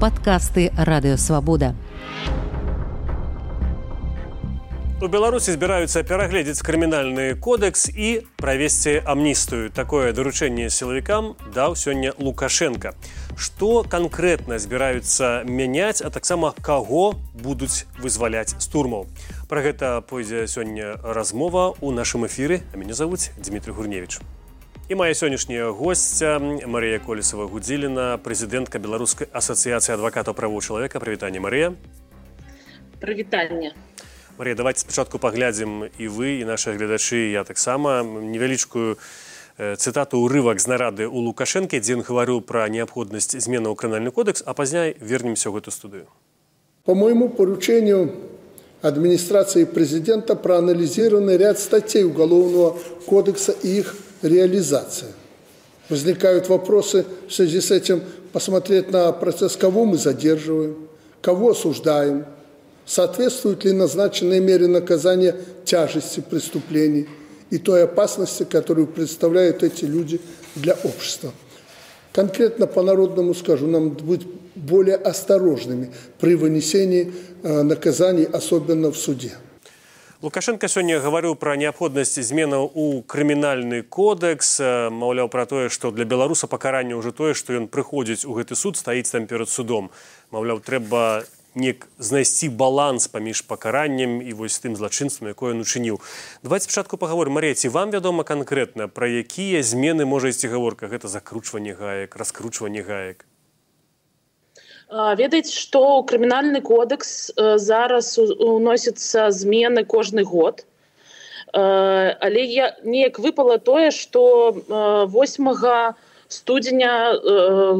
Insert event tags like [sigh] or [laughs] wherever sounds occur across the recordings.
падкасты радыёвабода. У Беларусі збіраюцца перагледзець крымінальны кодэкс і правесці амністыю. Такое даручэнне сілавікам даў сёння Лукашенко. Што канкрэтна збіраюцца мяняць, а таксама каго будуць вызваляць з турмаў. Пра гэта пойдзе сёння размова ў нашым эфіры, а мяне завуць Дмітрий Гурневич. І моя сённяшняя госця Марія Колесава Гудзіліна, прэзідэнтка беларускай асацыяцыі адваката правоў чалавека, прывітанне Марыя. Прывітанне. Марія давайте спачатку паглядзім і вы і наши гледачы я таксама невялічкую цытату урывак з нарады у лукашэнкі дзе ён гаварыў пра неабходнасць зменаў крымінальны кодекс а пазняй вернемся ў гэту студыю по моему поручению администрации президента проанализированы ряд статей уголовного кодекса и их реализация возникают вопросы в связи с этим посмотреть на процесс кого мы задерживаем кого осуждаем соответствуют ли назначенной мере наказания тяжести преступлений и той опасности, которую представляют эти люди для общества. Конкретно по-народному скажу, нам быть более осторожными при вынесении э, наказаний, особенно в суде. Лукашенко сёння гаварыў пра неабходнасць зменаў у крымінальны кодэкс маўляў пра тое што для беларуса пакаранне ўжо тое што ён прыходзіць у гэты суд стаіць там перад судом. Маўляў трэба неяк знайсці баланс паміж пакараннем і вось тым злачынствам якое ён учыніў. Давайте спачатку паговорым. Марыці вам вядома канкрэтна пра якія змены можа ісці гаворка? Гэта закручванне гаек раскручванне гаек ведаць што ў крымінальны кодекс зараз уносіцца змены кожны год. Але я неяк выпала тое што 8 студзеня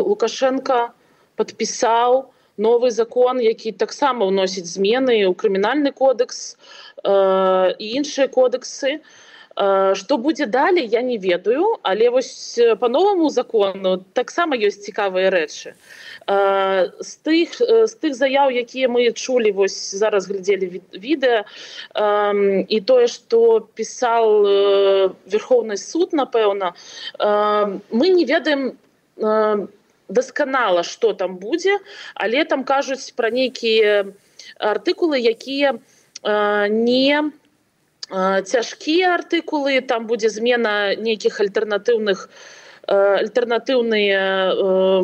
лукашенко подпісаў у новы закон які таксама ўносіць змены ў крымінальны кодекс э, і іншыя кодексы. что э, будзе далей я не ведаю але вось по новому закону таксама ёсць цікавыя рэчы. З э, тых з тых заяў якія мы чулі вось зараз глядзелі відэа і тое что пісал верховны суд напэўна мы не ведаем дасканала что там будзе але там кажуць пра нейкія артыкулы якія э, не э, цяжкія артыкулы там будзе змена нейкіх альтэрнатыўных альтэрнатыўныя э,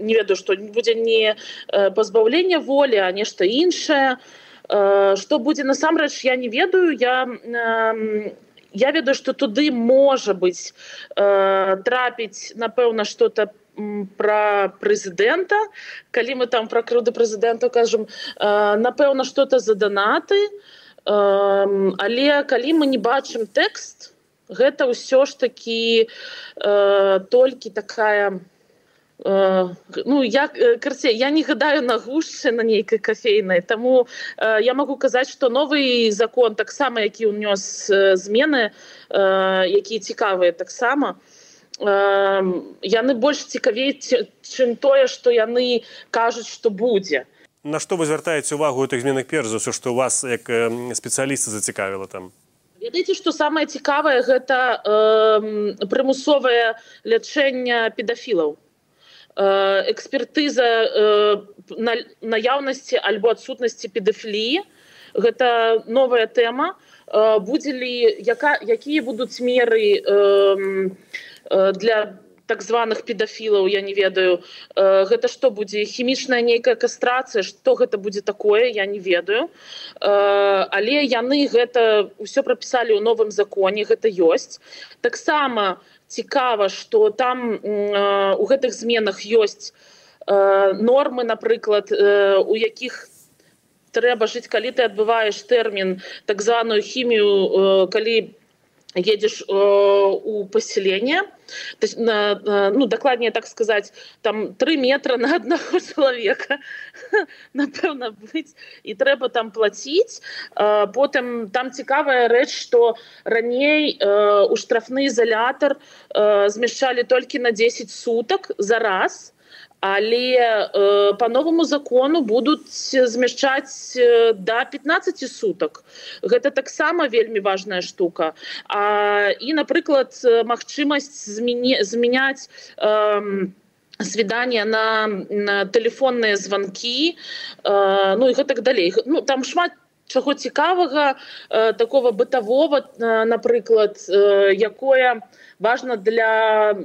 не ведаю што будзе не пазбаўлення волі а нешта іншае. Што будзе насамрэч я не ведаю. Я я ведаю што туды можа быць трапіць напэўна что-то по про прэзідэнта. Калі мы там пра крыўды прэзідэнту кажам напэўна что-то за данаты але калі мы не бачым тэкст гэта ўсё ж такі толькі такая ну як карце я не гадаю на гушчы на нейкай кафейнай таму я могу казаць что новый закон таксама які ўнёс змены якія цікавыя таксама то яны больш цікавей чым тое што яны кажуць што будзе на што вы звяртаеце увагу тых зменах перш за ўсё што у вас як спецыяліста зацікавіла там? Ведаеце што самае цікавае гэта э, прымусовае лячэнне педафілаў э, экспертыза э, на наяўнасці альбо адсутнасці педафіліі гэта новая тэма. Э, будзе ли яка якія будуць меры э, Э, для так званых педафілаў я не ведаю. Э, гэта што будзе хімічная нейкая кастрацыя што гэта будзе такое я не ведаю. Э, але яны гэта ўсё прапісалі ў новым законе гэта ёсць. Таксама цікава што там у гэтых зменах ёсць нормы напрыклад у якіх трэба жыць калі ты адбываеш тэрмін так званую хімію калі едешь э, у поселение на, на, ну докладнее так сказать там три метра на одного [laughs] человека. Напэўна быть и трэба там платить. Э, потым там цікавая рэч что раней у штрафны изолятор э, змяшчалі толькі на 10 суток за раз. то але э, по новому закону будуць змяшчаць э, до 15 суток гэта таксама вельмі важная штука. А, і напрыклад магчымасць змяне змяняць э, свидания на, на телефонные звонки э, ну и гэтак далей. Ну там шмат чаго цікавага э, такого бытового э, напрыклад э, якое важно для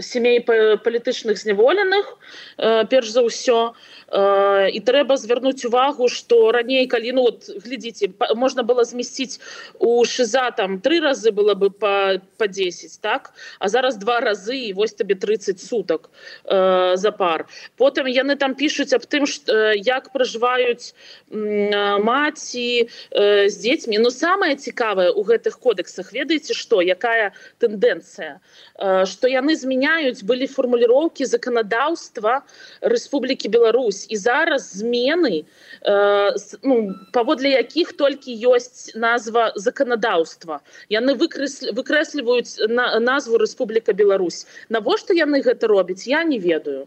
семей палітычных зняволеных э, перш за ўсё. Э, і трэба звярнуць увагу что раней калі ну вот глядзіце можна было змясціць у шиза там три разы было бы по по 10 так? А зараз два разы і вось табе 30 суток э, за пар. Потым яны там пишутць аб тым что э, як пражываюць э, маці э, з дзецьмі. Но самое цікавае у гэтых кодексах ведаеце что якая тэндэнцыя? Э, что яны змяняюць змяняюць былі фармуліроўкі заканадаўства Рэспублікі Беларусь. І зараз змены э, ну, паводле якіх толькі ёсць назва заканадаўства яны выкрэсліваюць на назву Рэспубліка Беларусь. Навошта яны гэта робяць я не ведаю.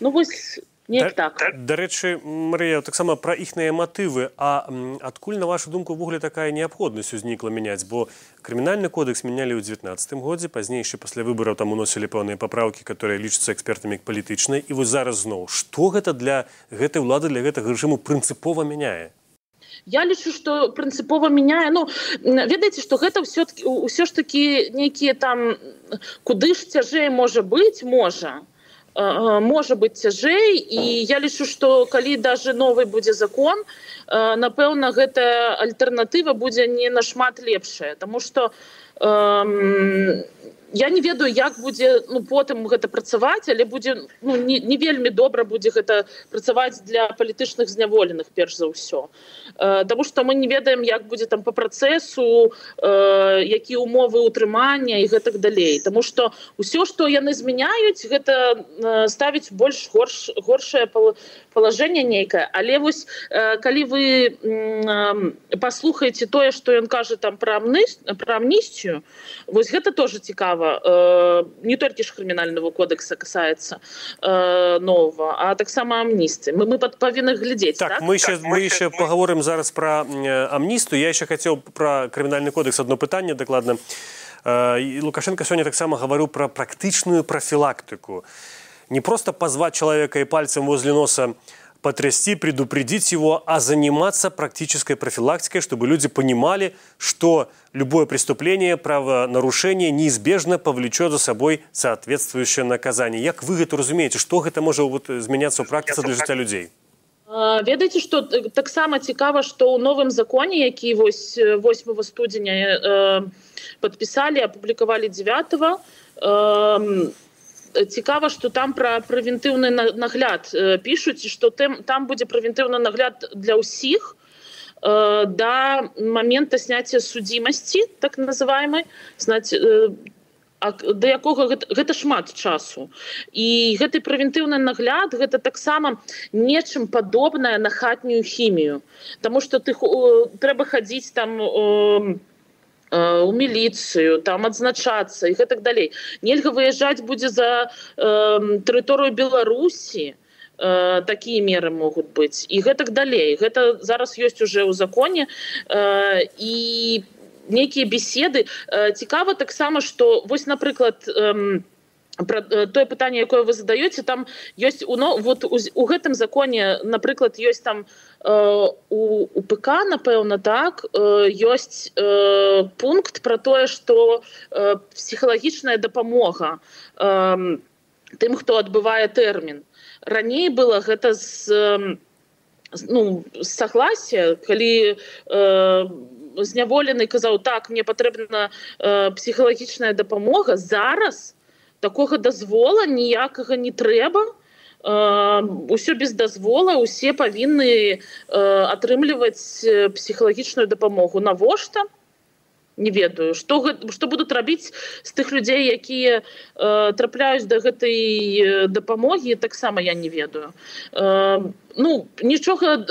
Ну вось да, так. дарэчы Марыя таксама пра іхныя матывы. А адкуль на вашу думку ввогуле такая неабходнасць узнікла мяняць? Бо крымінальны кодекс мянялі ў 19 годзе пазнейшы пасля выбараў там уносілі пэўныя папраўкі которые лічацца экспертамі палітычнай. І вось зараз зноў што гэта для гэтай улады для гэтага рэжыму прынцыпова мяняе? Я лічу что прынцыпова мяняе. Ну ведаеце что гэта все-таки ўсё ж таки нейкія там куды ж цяжэй можа быть можа можа быть цяжэй і я лічу что калі даже новый будзе закон напэўна гэтая альтэрнатыва будзе не нашмат лепшая тому что я не ведаю як будзе ну потым гэта працаваць але будзе ну, не, не вельмі добра будзе гэта працаваць для палітычных зняволеных перш за ўсё. Таму что мы не ведаем як будзе там по працэсу э, якія умовы утрымання і гэтак далей. Таму что ўсё что яны змяняюць гэта э, ставіць больш горш горшае положение нейкае. Але вось э, калі вы э, послухаеце тое что ён кажа там про амныс про амністию вось гэта тоже цікава э, не толькі ж крымінального кодекса касается э, нового а таксама амністы мы мы павінны глядзець так, так? мы еще так, мы еще мы... поговорим зараз про амністу я еще хотел про крымінальный кодекс одно пытанне дакладна э, лукашенко сёння таксама гаварыў про практычную профілактыку не просто позвать человека и пальцем возле носа потрясти, предупредить его, а заниматься практической профилактикой, чтобы люди понимали, что любое преступление, правонарушение неизбежно повлечет за собой соответствующее наказание. Как вы это разумеете? Что это может вот изменяться в практике для життя людей? ведаеце что таксама цікава что ў новым законе які вось 8 студзеня э, подпісалі апублікавалі 9 э, цікава что там про прэвентыўны нагляд пишутць что там там будзе прэвентыўны нагляд для ўсіх э, до момента снятия судимасці так называемой знать э, да якога гэта, гэта шмат часу. І гэты прэвентыўны нагляд гэта таксама нечым падобная на хатнюю хімію. Таму что ты трэба хадзіць там у Э, у міліцыю там адзначацца і гэтак далей нельга выязджаць будзе за э, тэрыторыю беларусі э, такія меры могуць быць і гэтак далей гэта зараз ёсць уже ў законе. Э, і нейкія беседы. Э, цікава таксама что вось напрыклад э, про э, тое пытанне якое вы задаете там ёсць у но вот у, у гэтым законе напрыклад ёсць там э, у упК напэўна так э, ёсць э, пункт про тое что э, псіхалагічная дапамога э, тым хто адбывае тэрмін. Раней было гэта з э, ну согласия калі э, зняволены казаў так мне патрэбна э, псіхалагічная дапамога зараз то такога дазвола ніякага не трэба. Ўсё без дазвола усе павінны атрымліваць псіхалагічную дапамогу. Навошта? Не ведаю. Что что будуць рабіць з тых людзей якія трапляюць да гэтай дапамогі таксама я не ведаю. Ну нічога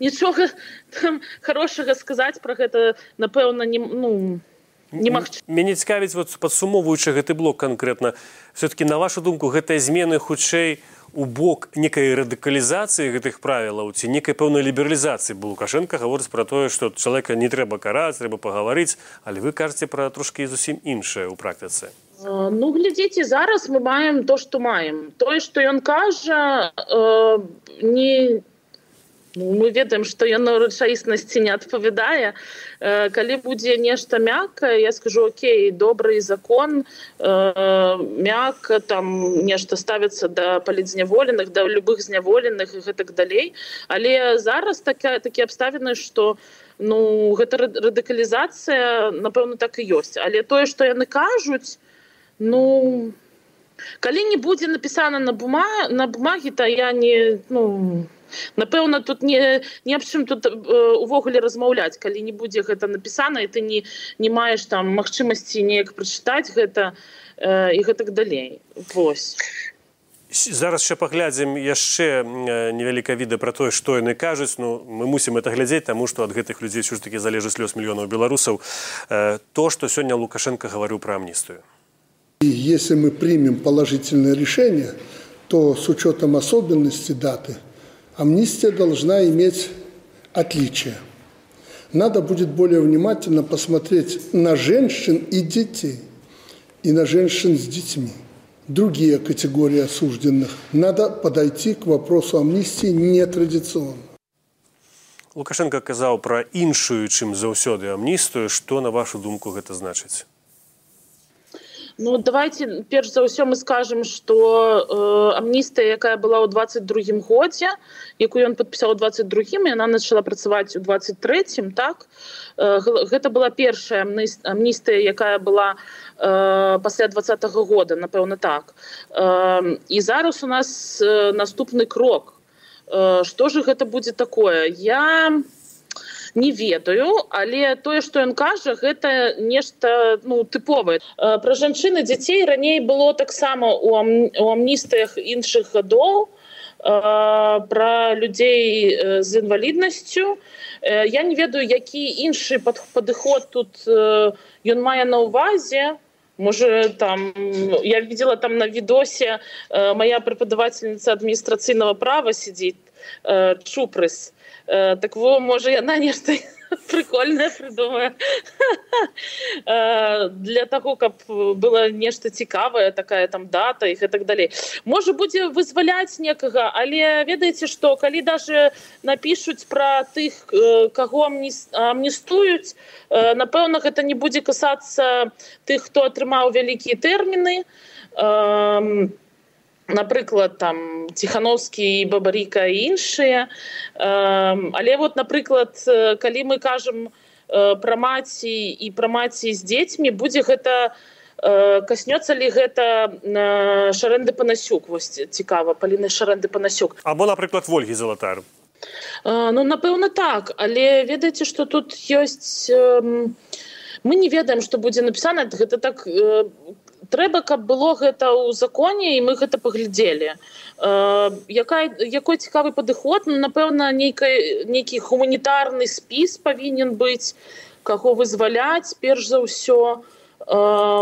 нічога [laughs] хорошага сказаць про гэта напэўна не ну не немагчыма мяне цікавіць вот падсумоўваючы гэты блок канкрэтна. Все-таки на вашу думку гэтыя змены хутчэй у бок некай радыкалізацыі гэтых правілаў ці некай пэўнай лібералізацыі? Бо лукашенко гаворыць пра тое што чалавека не трэба караць трэба пагаварыць але вы кажаце пра трошкі зусім іншае ў практыцы. Ну глядзіце зараз мы маем то што маем. Тое што ён кажа э, не Ну, мы ведаем што яно рэчаіснасці не адпавядае. Э, калі будзе нешта мяккае я скажу Окей добрый закон э, мякка там нешта ставіцца да палідзняволеных да любых зняволеных і гэтак далей. Але зараз такая такі абставіны што ну гэта радыкалізацыя напэўна так і ёсць. Але тое што яны кажуць ну калі не будзе напісана на бума на бумагі то я не ну не напэўна тут не не аб чым тут увогуле размаўляць. Калі не будзе гэта напісана і ты не не маеш там магчымасці неяк прачытаць гэта э, і гэтак далей. Восьось зараз яшчэ паглядзім яшчэ невяліка відэа пра тое што яны кажуць. Ну мы мусім это глядзець таму што ад гэтых людзей ўсё ж таки залежыць лёс мільёнаў беларусаў. Э, то што сёння лукашенко гаварыў пра амністыю. Если мы примем положительное решение то с учетом особенности даты амнистия должна иметь отличие. Надо будет более внимательно посмотреть на женщин и детей, и на женщин с детьми. Другие категории осужденных. Надо подойти к вопросу амнистии нетрадиционно. Лукашенко казаў пра іншую, чым заўсёды амністыю, што на вашу думку гэта значыць. Ну давайте перш за ўсё мы скажем что э, амністыя якая была ў 22 годзе якую ён подпісаў 22 яна начала працаваць у 23 так? Э, гэта была першая амністыя якая была э, пасля двадцатого года напэўна так. Э, і зараз у нас э, наступны крок. Э, что же гэта будзе такое? Я не ведаю але тое что ён кажа гэта нешта ну тыповае. Про жанчыны дзяцей раней было таксама у у амністыях іншых гадоў про людзей з інваліднасцю. Я не ведаю які іншы падыход тут ён мае на увазе Може там я видела там на відосе э, моя преподавательница адміністрацыйного права сидит чупрыс так во можа яна нешта [laughs] прикольная придумаю. [laughs] Э, для того каб было нешта цікавая такая там дата их и так далей. Можа будзе вызваляць некага але ведаеце что калі даже напишуць про тых э, кого амністуюць напэўна гэта не будзе касацца тых хто атрымаў вялікія тэрміны. То напрыклад там ціхановскі бабарыка і іншыя. Але вот напрыклад калі мы кажам пра маці і пра маці з дзецьмі будзе гэта каснёцца ли гэта шарэнды панасюк? Вось цікава паліны шарэнды панасюк. Або напрыклад ольгі залатар. Ну напэўна так. Але ведаеце что тут ёсць мы не ведаем что будзе напісана. Гэта так трэба каб было гэта ў законе і мы гэта паглядзелі. Э, якая якой цікавы падыход ну, напэўна нейкай нейкі гуманітарны спіс павінен быць каго вызваляць перш за ўсё. Э,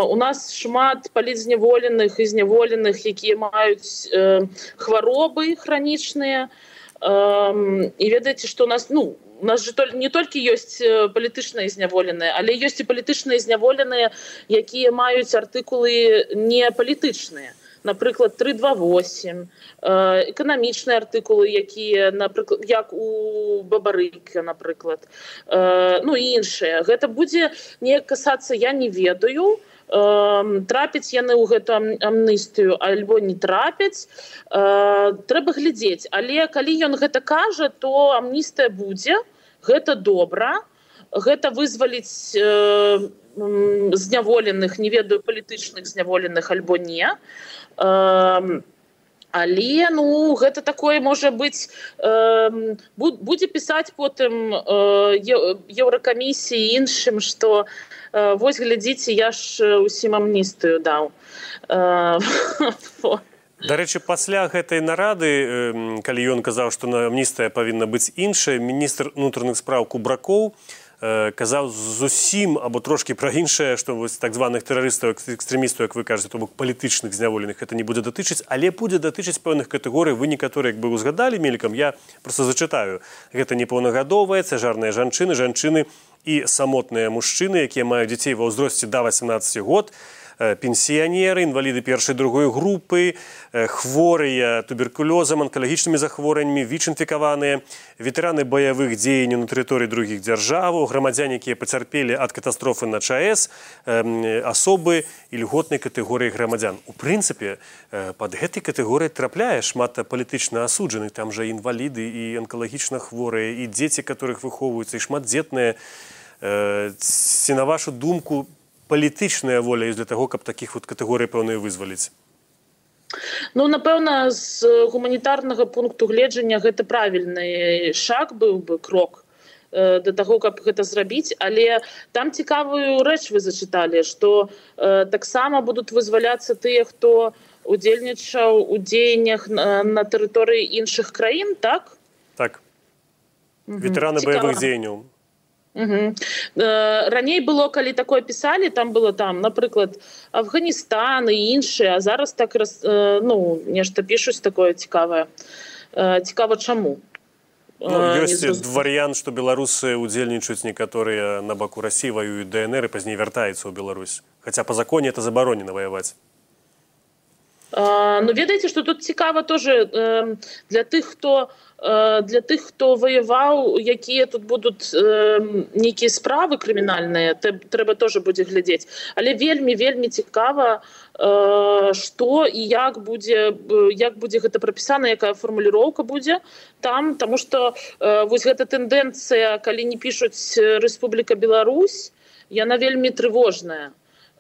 у нас шмат палізняволеных і зняволеных якія маюць э, хваробы хранічныя. э, і ведаеце што у нас ну у нас же не толькі ёсць э, палітычныя зняволеныя але ёсць і палітычныя зняволеныя якія маюць артыкулы не палітычныя напрыклад 328 эканамічныя артыкулы якія напрыклад як у бабарыка напрыклад. Э, ну іншыя. Гэта будзе не касацца я не ведаю. то трапіць яны ў гэту амністыю альбо не трапяць трэба глядзець. Але калі ён гэта кажа то амністыя будзе гэта добра. Гэта вызваліць зняволеных не ведаю палітычных зняволеных альбо не але ну гэта такое можа быць будзе пісаць потым еўракамісіі іншым што у Э, вось глядзіце я ж усім амністыю даў [laughs] дарэчы пасля гэтай нарады калі ён казаў што на амністыя павінна быць іншая міністр унутраных спраў кубракоў казаў зусім або трошки пра іншае што вось так званых тэрарыстаў экстрэмістаў як вы кажаце то бок палітычных зняволеных это не будзе датычыць але будзе датычыць пэўных катэгорый вы некаторы як бы узгадалі мелькам я просто зачытаю гэта непаўнагадовая цяжарныя жанчыны жанчыны і самотныя мужчыны якія маюць дзяцей ва ўзросце да 18 год пенсіянеры інваліды першай другой групы хворыя туберкулёзам анкалагічнымі захворваннямі віч-інфікаваныя ветэраны баявых дзеянняў на тэрыторыі другіх дзяржаваў грамадзяне якія пацярпелі ад катастрофы на чаэс асобы і льготнай катэгорыі грамадзян у прынцыпе под гэтай катэгорыяй трапляе шмат палітычна асуджаны там жа інваліды і анкалагічна хворыя і дзеці которых выхоўваюцца і шматдзетныя ці на вашу думку палітычная воля ёсць для таго каб такіх вот катэгорый пэўныя вызваліць Ну напэўна з гуманітарнага пункту гледжання гэта правільны шаг быў бы крок да таго каб гэта зрабіць. Але там цікавую рэч вы зачыталі што э, таксама будуць вызваляцца тыя хто удзельнічаў у дзеяннях на, на тэрыторыі іншых краін так? Так. Ветэраны баявых дзеянняў Угу. раней было калі такое пісалі там было там напрыклад афганістан і іншыя а зараз так раз ну нешта пішуць такое цікавае. Цікава чаму? Ну, ёсць варыянт што беларусы удзельнічаюць некаторыя на баку рассі ваююць днр і пазней вяртаецца ў Беларусь. Хаця па законе это забаронена ваяваць ну ведаеце што тут цікава тоже э, для тых хто э, для тых хто ваяваў якія тут будуць э, нейкія справы крымінальныя трэба тоже будзе глядзець. Але вельмі вельмі цікава што і як будзе як будзе гэта прапісана якая фармуліроўка будзе там тому что вось гэта тэндэнцыя калі не пішуць Рэспубліка Беларусь яна вельмі трывожная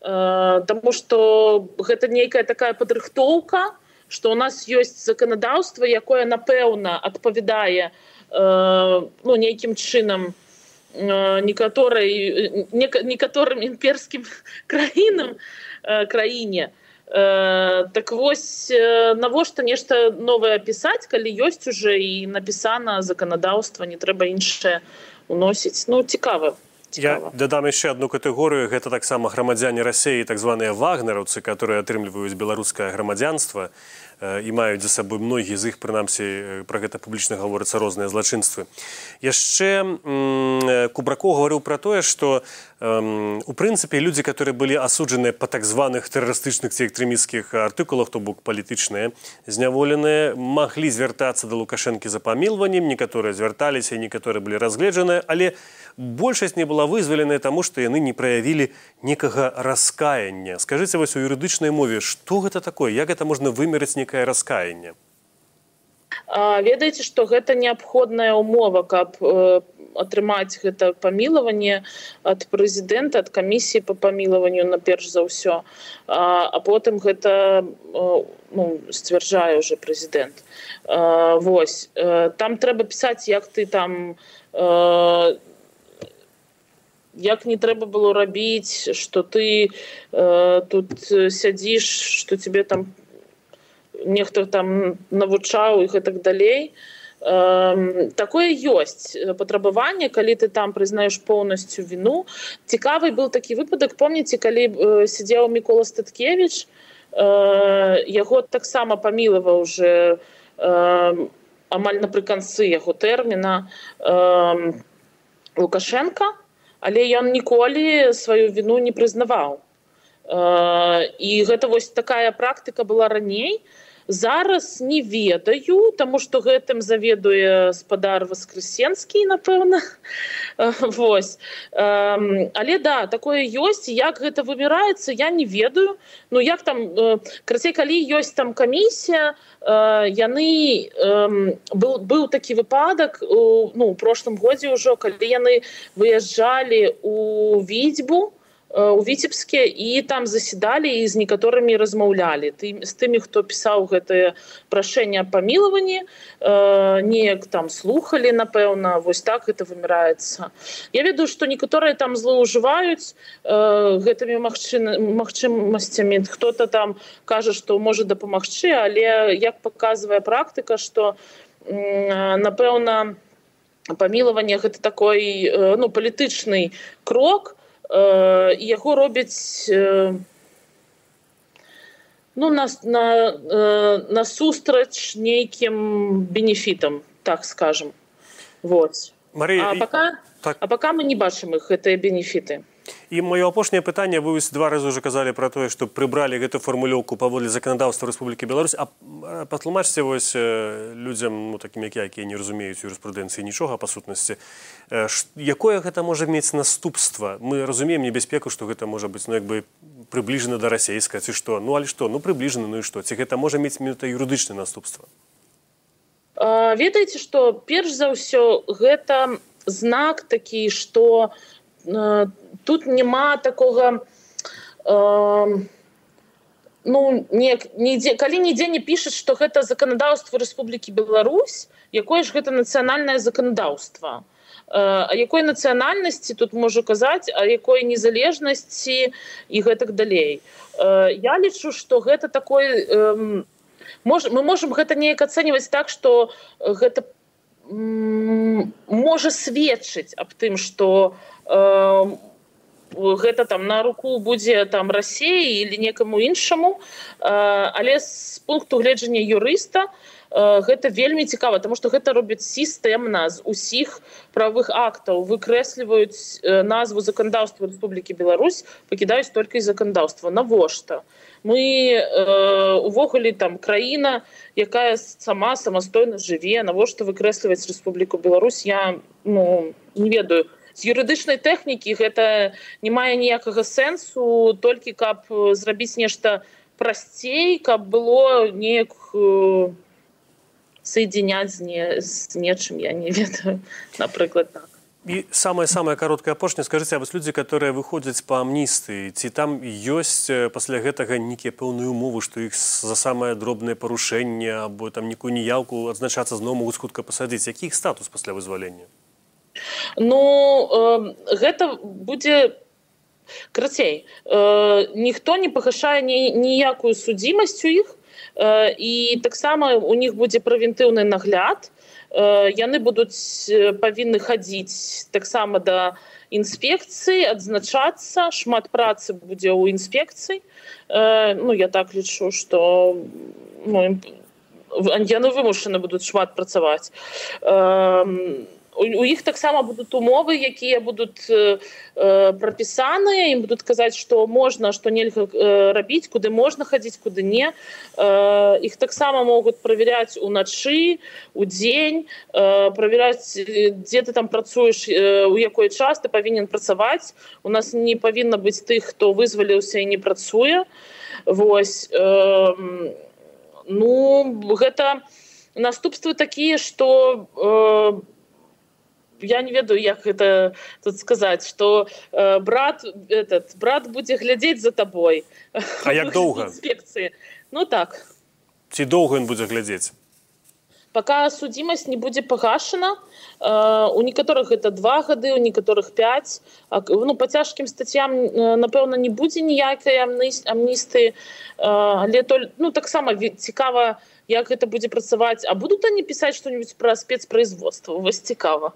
Таму што гэта нейкая такая падрыхтоўка, што ў нас ёсць заканадаўства, якое напэўна адпавядае ну, нейкім чынам некаторай некаторым імперскім [laughs] краінам краіне. Так вось навошта нешта новае пісаць, калі ёсць уже і напісана заканадаўства, не трэба іншае уносіць. Ну цікава. Я дадам яшчэ одну катэгорыю. Гэта таксама грамадзяне рассеі так званыя вагнераўцы которые атрымліваюць беларускае грамадзянства і маюць за сабой многія з іх прынамсі пра гэта публічна гаворыцца розныя злачынствы. Яшчэ кубрако гаварыў пра тое што у прынцыпе людзі которые былі асуджаныя па так званых тэрарыстычных ці экстрэміскіх артыкулах то бок палітычныя зняволеныя маглі звяртацца да лукашэнкі за памілваннем некаторыя звярталіся некаторыя былі разгледжаныя але большасць не была вызваленая таму што яны не праявілі некага раскаяння скажыце вось у юрыдычнай мове што гэта такое? Як гэта можна вымерыць некае раскаянне ведаеце што гэта неабходная умова каб э, атрымаць гэта памілаванне ад прэзідэнта ад камісіі по памілаванню на перш за ўсё а, а потым гэта э, ну, сцвярджае уже прэзідэнт восьось э, там трэба пісаць як ты там э, як не трэба было рабіць что ты э, тут сядзіш что тебе там нехто там навучаў і так далей э, такое ёсць патрабаванне калі ты там прызнаеш поўнасцю віну. Цікавы был такі выпадак. Помніце калі э, сядзеў мікола статкевич э, яго таксама памілава уже э, амаль напрыканцы яго тэрміна э, лукашенко але ён ніколі сваю віну не прызнаваў. І гэта вось такая практыка была раней зараз не ведаю тому что гэтым заведуе спадар воскресенскі напэўна. Вось. Але да такое ёсць як гэта выбіраецца я не ведаю. Ну як там крацей калі ёсць там камісія яны был быў такі выпадак ну у прошлым годзе ўжо калі яны выязджалі у відзьбу у віцебске і там заседалі і з некаторымі размаўлялі ты з тымі хто пісаў гэтае прашэнне памілаванні э, неяк там слухали напэўна вось так гэта выміраецца я ведаю что некаторыя там злоўжываюць э, гэтымі магчыны магчымасцямі. Хто-то там кажа что можа дапамагчы але як показывае практыка что э, напэўна памілаванне гэта такой э, ну палітычны крок то Э, яго робяць э, ну нас на э, насустрач нейкім бенефітам так скажем. Вот. Мария, а пока так. а пока мы не бачым их гэтыя бенефіты і маё апошняе пытанне вы два разы уже казалі про тое што прыбралі гэту фармулёўку паводле заканадаўства Рэспублікі Беларусь. А патлумачце вось людзям ну такім як я якія не разумеюць юрыспрудэнцыі нічога па сутнасці якое гэта можа мець наступства? Мы разумеем небяспеку што гэта можа быць ну як бы прыбліжана да расейска ці што? Ну але што? Ну прыбліжана ну і што? Ці гэта можа мець менавіта юрыдычнае наступства? Ведаеце што перш за ўсё гэта знак такі што э, тут няма такога э, ну не нідзе калі нідзе не пішуць што гэта заканадаўства Рэспублікі Беларусь якое ж гэта нацыянальнае заканадаўства. А якой нацыянальнасці тут можа казаць а якой незалежнасці і гэтак далей. Я лічу што гэта такой мож, мы можемм гэта неяк ацэньваць так што гэта можа сведчыць аб тым што у гэта там на руку будзе там рассеі или некаму іншаму. Але з пункту гледжання юрыста гэта вельмі цікава тому что гэта робіць сістэмна з усіх правых актаў. Выкрэсліваюць назву заканадаўства Рэспублікі Беларусь пакідаюць толькі заканадаўства навошта? Мы увогуле там краіна якая сама самастойна жыве. Навошта выкрэсліваць Рэспубліку Беларусь? Я ну не ведаю з юрыдычнай тэхнікі гэта не мае ніякага сэнсу толькі каб зрабіць нешта прасцей каб было неяк соединяць не з нечым я не [laughs] ведаю напрыклад так. І самая самая кароткая апошня скажите вось людзі которые выходзяць по амністы ці там ёсць пасля гэтага нейкія пэўныя умовы што іх за самае дробнае парушэнне або там нікую ніяўку адзначацца зноў могуць хутка пасадзіць? Якіх статус пасля вызвалення Ну э, гэта будзе крацей. Э, ніхто не пагашае ніякую судзімасць у іх э, і таксама у них будзе прэвентыўны нагляд. Э, яны будуць павінны хадзіць таксама да інспекцыі, адзначацца, шмат працы будзе ў інспекцыі. Э, ну я так лічу, што ну, яны вымушаны будуць шмат працаваць. Э, у іх таксама будуць умовы якія будуць э, прапісаныя. Ім будуць казаць што можна што нельга э, рабіць куды можна хадзіць куды не. Э, іх таксама могуць правяряць уначы у дзень. Э, правяраць дзе ты там працуеш э, у якой час ты павінен працаваць. У нас не павінна быць тых хто вызваліўся і не працуе. Восьось э, ну гэта наступствы такія што у э, я не ведаю як это тут сказаць что э, брат этот брат будзе глядзець за табой. А як [laughs] доўга? Інспекцыі. Ну так. Ці доўга ён будзе глядзець? Пока судзімасць не будзе пагашана э, у некаторых это два гады у некаторых 5 а, ну по цяжкім статьям э, напэўна не будзе ніякай амністы э, але толь ну таксама цікава у як гэта будзе працаваць а будут они пісаць что-нибудь про спецпроизводство вас цікава.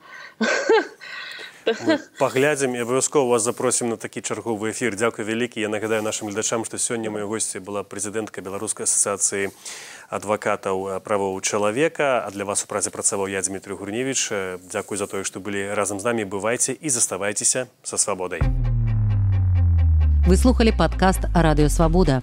Паглядзім і абавязкова вас запросім на такі чарговы эфир дзякуй вялікі. Я нагадаю нашим гледачам што сёння маёй госці была прэзідэнтка беларускай асацыяцыі адвакатаў правоў чалавека а для вас у празе працаваў я дмітрий гурневич дзякуй за тое што былі разам з намі. Бывайце і заставайцеся са свабодай. Вы слухали подкаст радыёвабода